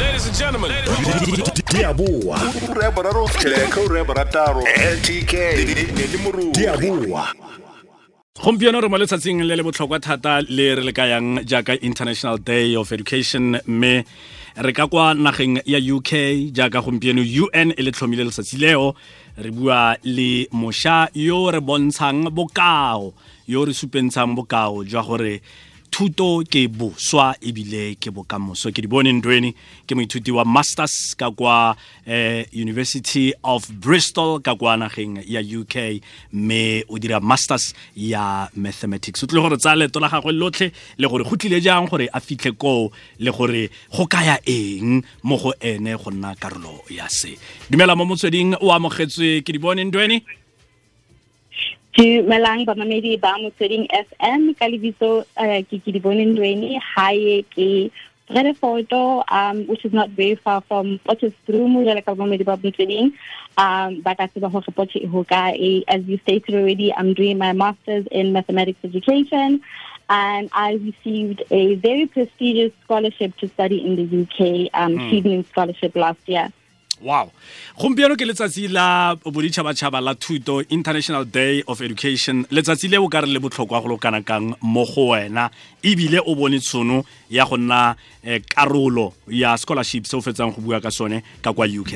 Ladies and gentlemen. Diabua. borataro ltk le le di a boa gompieno re mo letsatsing le le botlhokwa thata le re le kayang jaaka international day of education mme re ka kwa nageng ya uk jaaka gompieno un e le tlhomile letsatsi leo re bua le mošwa yo re bontshang bokao yo re supentshang bokao jwa gore thuto ke boswa ebile ke bokamoso. Ke di bone ndweni ke moithuti wa masters ka kwa eh, university of bristol ka kwa nageng ya uk mme o dira masters ya mathematics. O tlile gore tsaya leeto la gagwe lotlhe le gore go tlile jang gore a fitlhe koo le gore go kaya eng mo go ene go nna karolo ya se. Dumela mo motsweding o amogetswe ke di bone ntweni dumelang bamamedi ba motsweding fm ka lebitso uh, ke Kedibone Ndweni hae ke Bredefordo, um, which is not very far from Potchefstroom, jwale ka bamamedi ba motsweding um, ba ka tseba hore Potche e hokae. as you stated already i'm doing my masters in mathematics education and I received a very prestigious scholarship to study in the UK, um, Chevening Scholarship last year. Wow. Gompieno ke letsatsi la boditšhabatšhaba la thuto international day of education. Letsatsi le o ka re le botlhokwa go lo kana kang mo go wena ebile o bone tšhono ya go nna eh, karolo ya scholarship se o fetsang go bua ka sone ka kwa uk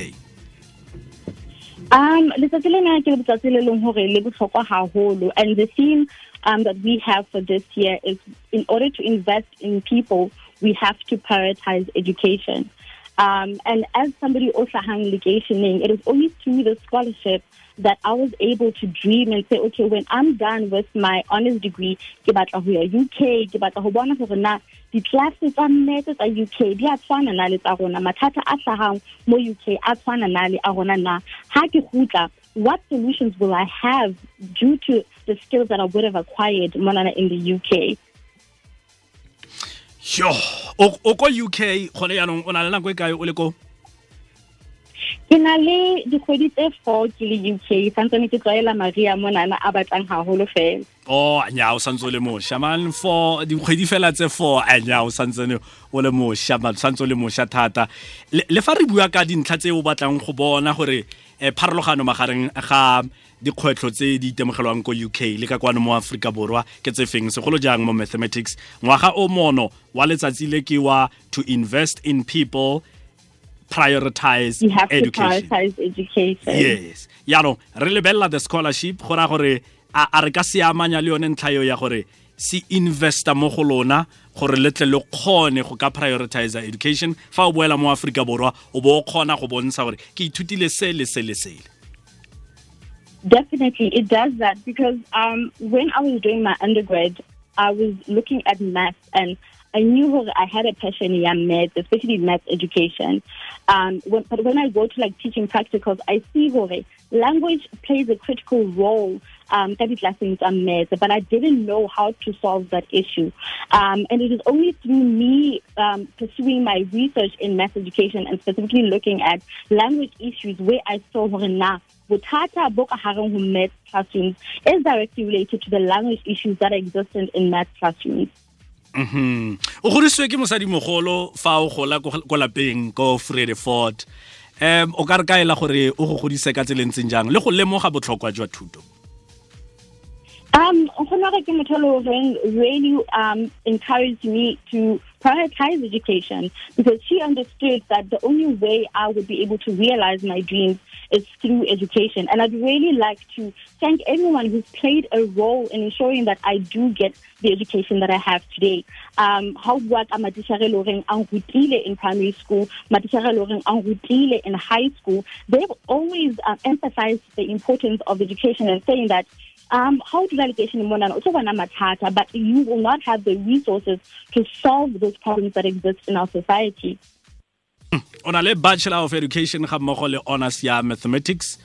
Um, letsatsi lena ke letsatsi le leng hore le bohlokwa haholo and the theme um, that we have for this year is in order to invest in people, we have to prioritize education. Um, and as somebody also hang legationing, it is only through the scholarship that I was able to dream and say, okay, when I'm done with my honors degree, ke batla ya UK, ke batla ho bona hore na ditlase tsa nnete tsa UK di a tshwana na le tsa a mo UK a tshwana na le a na? Ha kgutla what solutions will I have due to the skills that I would have acquired in the UK yo o ko uk gone yaanong o na le nako e kae o le ko ke na le dikgwedi tse four ke le UK santsane ke tlwaela maria monana a batlang haholo fela. O nya o santse o le mošwa man for dikgwedi fela tse four nya o santsene o le mošwa man santse o le mošwa thata. Le fa re bua ka dintlha tse o batlang go bona gore um pharologano magareng ga dikgwetlho tse di itemogelwang ko uk le ka kwano mo aforika borwa ke tse feng? Segolo jang mo mathematics? Ngwaga o mono wa letsatsi le ke wa to invest in people prioritize you have to education. prioritize education. Yes. Yaanong re lebelela the scholarship go gore a re ka se amanya le yone ntlha ya gore se investa mo go lona gore le tle le kgone go ka prioritize education. Fa o boela mo aforika borwa o bo o kgona go bontsha gore ke ithutile se le se le sele Definitely, it does that because um, when I was doing my undergrad, I was looking at math and I knew that I had a passion in maths, especially maths education. Um, when, but when I go to like teaching practicals, I see hore language plays a critical role um, ka ditlaseng tsa maths, but I didn't know how to solve that issue. Um, and it is only through me um, pursuing my research in maths education and specifically looking at language issues where I saw hore na bothata bo ka hareng classrooms is directly related to the language issues that existed in maths classrooms. Mhm. o godisiwe ke mosadimogolo fa o gola ko lapeng ko Fredefort um o ka re kaela gore o go godise ka tselentseng jang le go lemoga botlhokwa jwa thuto Um, Honore ke motho le really um, encouraged me to prioritize education because she understood that the only way I would be able to realize my dreams is through education. And I'd really like to thank everyone who's played a role in ensuring that I do get the education that I have today. Um, how what am in primary school, Madisheleloren Angudile in high school, they've always um, emphasized the importance of education and saying that um, how to delegation in Monana, also one matata, but you will not have the resources to solve those problems that exist in our society. o na le bachelor of education ga mmogo le honors ya mathematics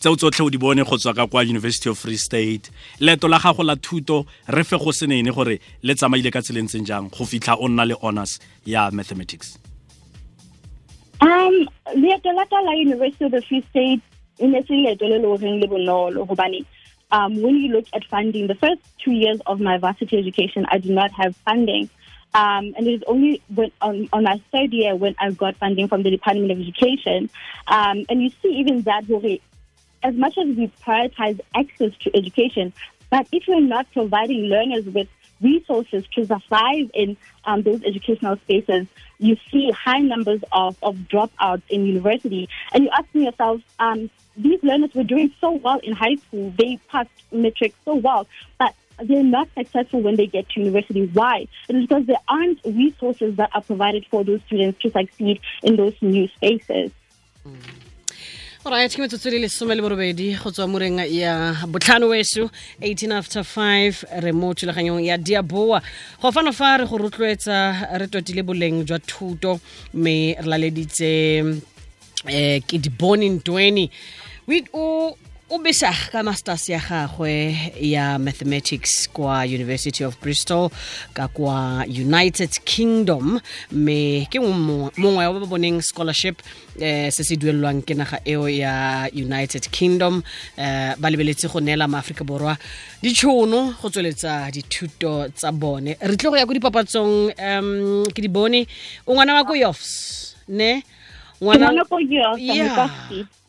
tseo tsotlhe o di bone go tswa ka kwa university of free state. Leeto la gago la thuto re fe go senene gore le tsamaile ka tselentseng jang go fitlha o nna le honors ya mathematics? Um, leeto la ka la University of the Free State e ne se leeto le le horeng le bonolo hobane um, when you look at funding, the first two years of my varsity education, I did not have funding. Um, and it is only when, on, on my third year when I got funding from the Department of Education. Um, and you see even that, as much as we prioritize access to education, but if we're not providing learners with resources to survive in um, those educational spaces, you see high numbers of, of dropouts in university. And you ask yourself, um, these learners were doing so well in high school. They passed metrics so well, but they're not successful when they get to university. Why? It is because there aren't resources that are provided for those students to succeed in those new spaces. Mm. Right ke metsotso le lesome le borobedi go tswa moreng ya botlhano weso 18 after 5 re mo thulaganyong ya diaboa go fano fa re go rotloetsa re totile boleng jwa thuto mme re laleditse um ke dibone ntweni o o besa ka masters ya gagwe ya mathematics kwa university of bristol ka kwa united kingdom. Me ke mongwe wa ba boneng scholarship eh se se duelelwang ke naga eo ya united kingdom eh ba lebeletse go neela maaforika borwa ditšhono go tsweletsa dithuto tsa bone. Re tle go ya ko dipapatsong um ke di bone. O ngwana wa ko yofs ne ngwana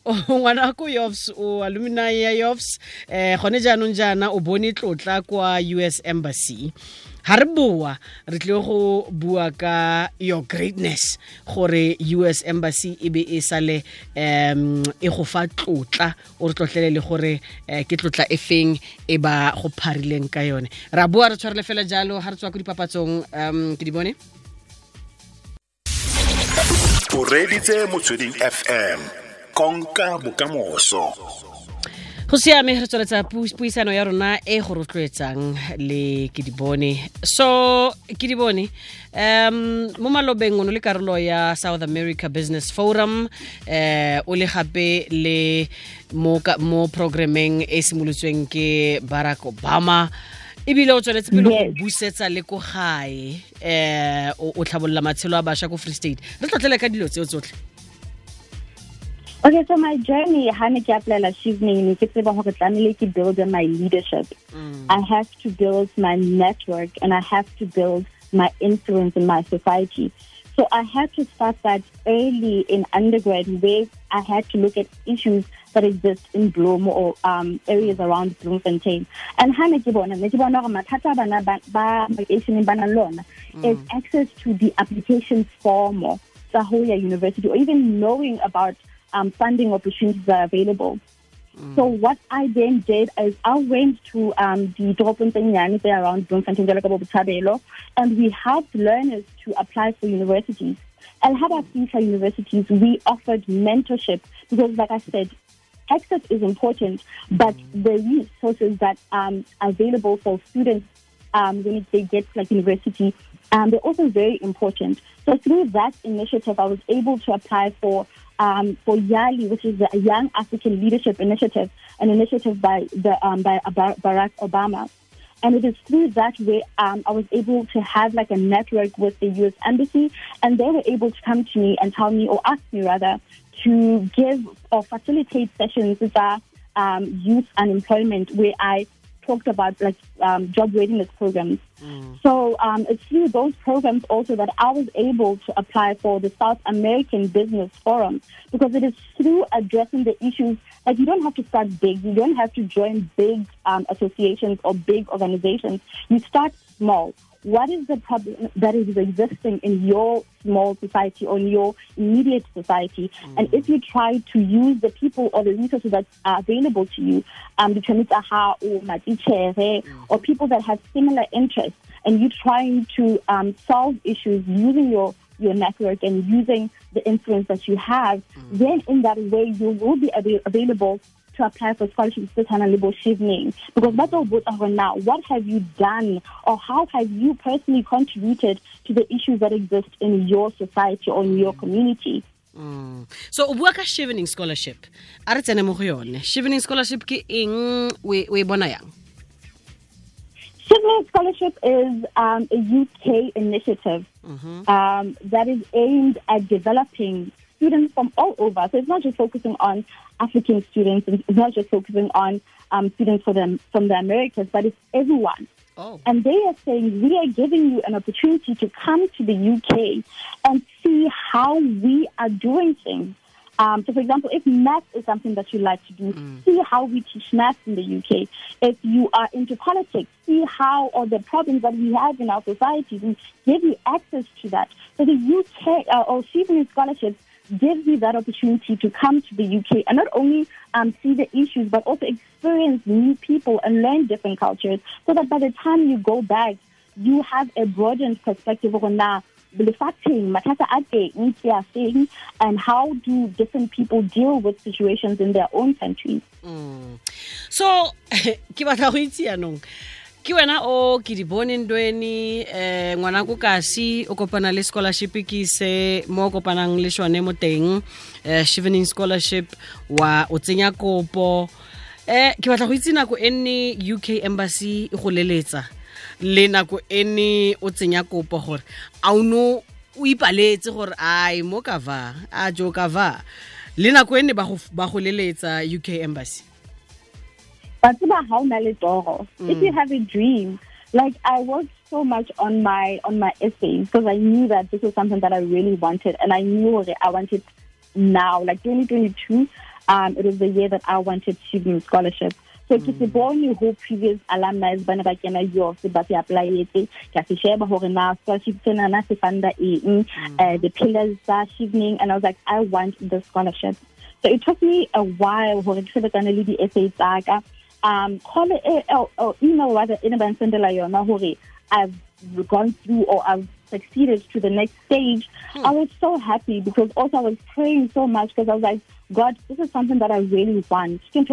ngwana ko yofs o alumni ya yofs eh gone jaanong jaana o bone tlotla kwa us embassy. Ha re boa re tle go bua ka your greatness gore us embassy e be e sale um e go fa tlotla o re tlotlele le gore eh, ke tlotla e feng e ba go pharileng ka yone. Ra bua re tshwarele fela jalo ha re tswa ko dipapatsong um ke di bone o reditse motsweding fm konka bokamoso. Go siame re tsweletsa puisano ya rona e go rotloetsang le ke di bone so ke di bone um mo malobeng o ne le karolo ya south america business forum eh o le gape le mo, mo programmeng e simolotsweng ke barack obama ebile o tsweletse pele go busetsa le ko gae eh o tlhabolola matshelo a bašwa ko free state re tlotlele ka dilo tseo tsotlhe Okay, so my journey, Hana Kaplela Shivni, to build my leadership. Mm. I have to build my network and I have to build my influence in my society. So I had to start that early in undergrad where I had to look at issues that exist in Bloom or um, areas around Bloemfontein. And Hana Kibona, Mathata Bana Ba Bana is access to the application form of Sahoya University or even knowing about um, funding opportunities that are available. Mm. So what I then did is I went to um, the Doropontenyane there around Bloemfontein, and we helped learners to apply for universities. Al Habasisa universities, we offered mentorship because, like I said, access is important, but the resources that um, are available for students um, when they get to like university, um, they're also very important. So through that initiative, I was able to apply for um, for YALI, which is the Young African Leadership Initiative, an initiative by the um, by Barack Obama. And it is through that way um, I was able to have like a network with the U.S. Embassy, and they were able to come to me and tell me, or ask me rather, to give or facilitate sessions our um, youth unemployment, where I talked about like um, job readiness programs. Mm. So um, it's through those programs also that I was able to apply for the South American Business Forum because it is through addressing the issues that you don't have to start big. You don't have to join big um, associations or big organizations. You start small what is the problem that is existing in your small society or in your immediate society? Mm. And if you try to use the people or the resources that are available to you, um, the or mm. or people that have similar interests, and you trying to um, solve issues using your your network and using the influence that you have, mm. then in that way you will be av- available to apply for scholarships this Hannah Libo evening because that's all both are now. What have you done or how have you personally contributed to the issues that exist in your society or in your community? Mm. so o bua ka chevening scholarship a re tsene mo go yone chevening scholarship ke eng o e bona yang Chevening Scholarship is um, a UK initiative mm-hmm. um, that is aimed at developing students from all over. So it's not just focusing on African students, it's not just focusing on um, students from the, from the Americas, but it's everyone. Oh. And they are saying we are giving you an opportunity to come to the UK and see how we are doing things. Um, so, for example, if math is something that you like to do, see how we teach math in the UK. If you are into politics, see how or the problems that we have in our societies and give you access to that. So, the UK uh, or Chevening scholarships gives you that opportunity to come to the UK and not only um, see the issues, but also experience new people and learn different cultures so that by the time you go back, you have a broadened perspective of now lefatsheng mathata a teng ke a feng and how do different people deal with situations in their own countries. So ke batla go itse yanong ke wena o Kedibone Ndweni um ngwana ko kasi o kopana le scholarship ke ise mo o kopanang le sone mo teng um chevening scholarship wa o tsenya kopo. Um ke batla go itse nako e nne uk embassy e go leletsa le nako e ne o tsenya kopo gore a o no o ipaletse gore ai mo kava a jo kava le nako e ne ba go- ba go leletsa uk embassy. But tseba ha o na le toro. If you have a dream like i worked so much on my on my essay because i knew that this was something that i really wanted and i knew that i wanted now like 2022 um it was the year that i wanted to student scholarship so ke se bone ho previous alumni ba ne ba kena yours ba se applyetse. Ka se sheba hore na scholarship tsena na se funda eng uh, the pillars are evening and i was like i want the scholarship. So it took me a while hore ke sebetsane le di essay tsaka um call it or email rather in a sendela yona hore I've gone through or I've succeeded to the next stage. Hmm. I was so happy because also I was praying so much because I was like, God, this is something that I really want. And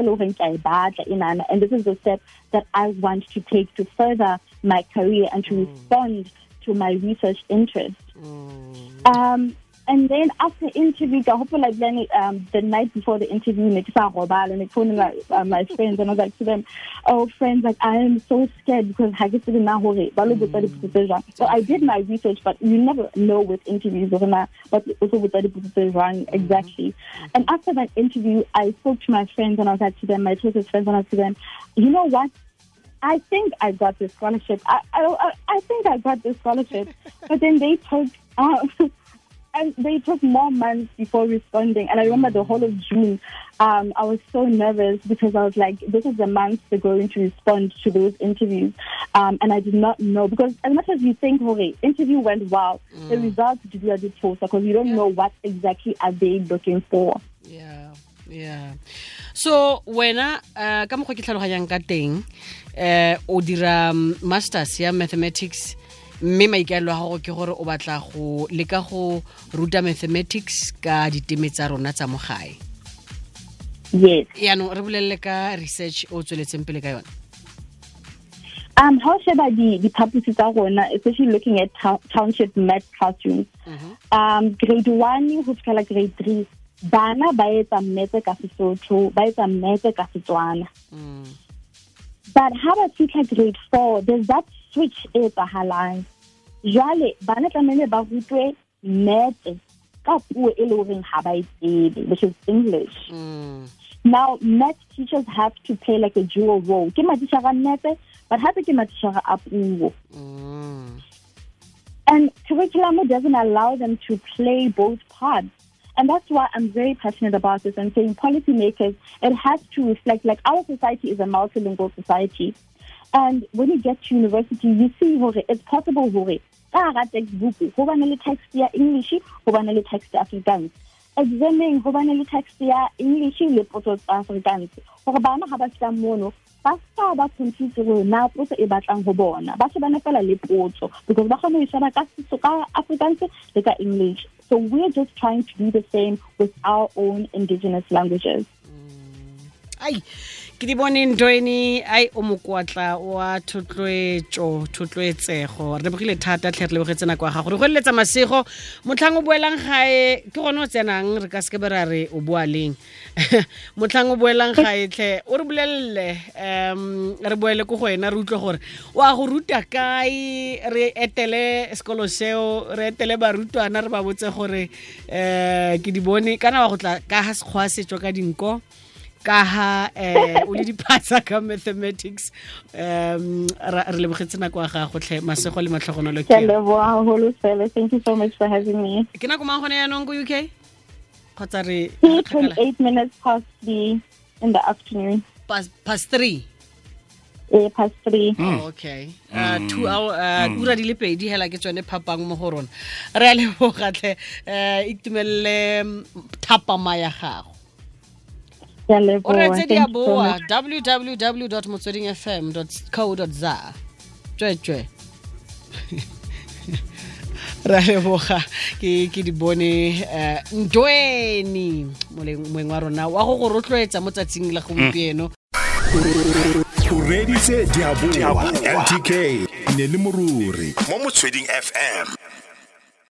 this is the step that I want to take to further my career and to hmm. respond to my research interest. Hmm. Um, and then after the interview, I hope like then um, the night before the interview, like and I phoned my, uh, my friends and I was like to them, "Oh, friends, like I am so scared because I get to the now So I did my research, but you never know with interviews but also with the wrong exactly. And after that interview, I spoke to my friends and I was like to them, my closest friends, and I was to them, you know what? I think I got this scholarship. I I, I think I got this scholarship, but then they told. Uh, and they took more months before responding. And I remember the whole of June, um, I was so nervous because I was like, this is the month they're going to respond to those interviews. Um, and I did not know because as much as you think, okay, interview went well, the results did not post because you don't know what exactly are they looking for. yeah yeah so wena uh, ka mokgwa ke tlhaloganyang ka teng uh, o dira um, masters ya mathematics mme maikaelo a gago ke gore o batla go leka go ruta mathematics ka diteme tsa rona tsa mo gae Yes. yaanong re bolelele ka research o tsweletseng pele ka yone Um, how should I be the purposes are rona, especially looking at township math classrooms. Um, grade one ho fihlela grade three, bana ba etsa mmetse ka Sesotho, ba etsa mmetse ka Setswana. But how about fitlha grade four, there's that switch e etsahalang. Jwale bana tlamehile ba rutwe math ka puo e le horeng ha ba e tsebe, which is English. Mm. Now, math teachers have to play like a dual role. Ke matitjhara a math, but hape ke matitjhara a puo. Mm. And curriculum doesn't allow them to play both parts. And that's why I'm very passionate about this and saying policymakers, it has to reflect, like our society is a multilingual society. And when you get to university, you see hore it's possible hore ka hara textbook text ya English, ho text Afrikaans. Examing ho text ya English le Afrikaans. Hore bana ha ba fihla mono ba ska ba na potso e batlang ho bona. Ba se bana fela le potso because ba kgona ho sheba ka setso ka Afrikaans le ka English. So we're just trying to do the same with our own indigenous languages. ai ke di bone ntweni ai o mokwatla wa thotloetso thotloetsego. Re lebogile thata tlhe re lebogetse nako ya gago. Re go eletsa masego. Motlhang o boelang gae ke gone o tsenang re ka seke be ra re o boa leng. Motlhang o boelang gae tlhe o re bolelele um re boele ko go wena re utlwe gore wa go ruta kae re etele sekolo seo re etele barutwana re ba botse gore um ke di bone. Kana wa go tla ka sekgwa setso ka dinko ka ha eh o le dipatsa ka mathematics um re lebogetse nako ya gago tlhe masego le matlhogonolo. Thank you so much for having me. ke nako mang gone yaanong ko uk kgotsa re twenty-eight minutes past three in the afternoon. past, past three? E past three. Oh, okay. Uh, two hour uh, ura di le pedi hela ke tsone phapang mo go rona. Re a lebogatlhe um itumelele mm, thapama ya gago Ke a o leboha. retse Thank you so diaboa much. www motsweding fm co za. Tswetswe ra leboga ke ke di bone um ntweni moleng- moeng wa rona wa go go rotloetsa mo tsatsing la gompieno. O reditse diaboa ntk ne le moruri. Mo motsweding fm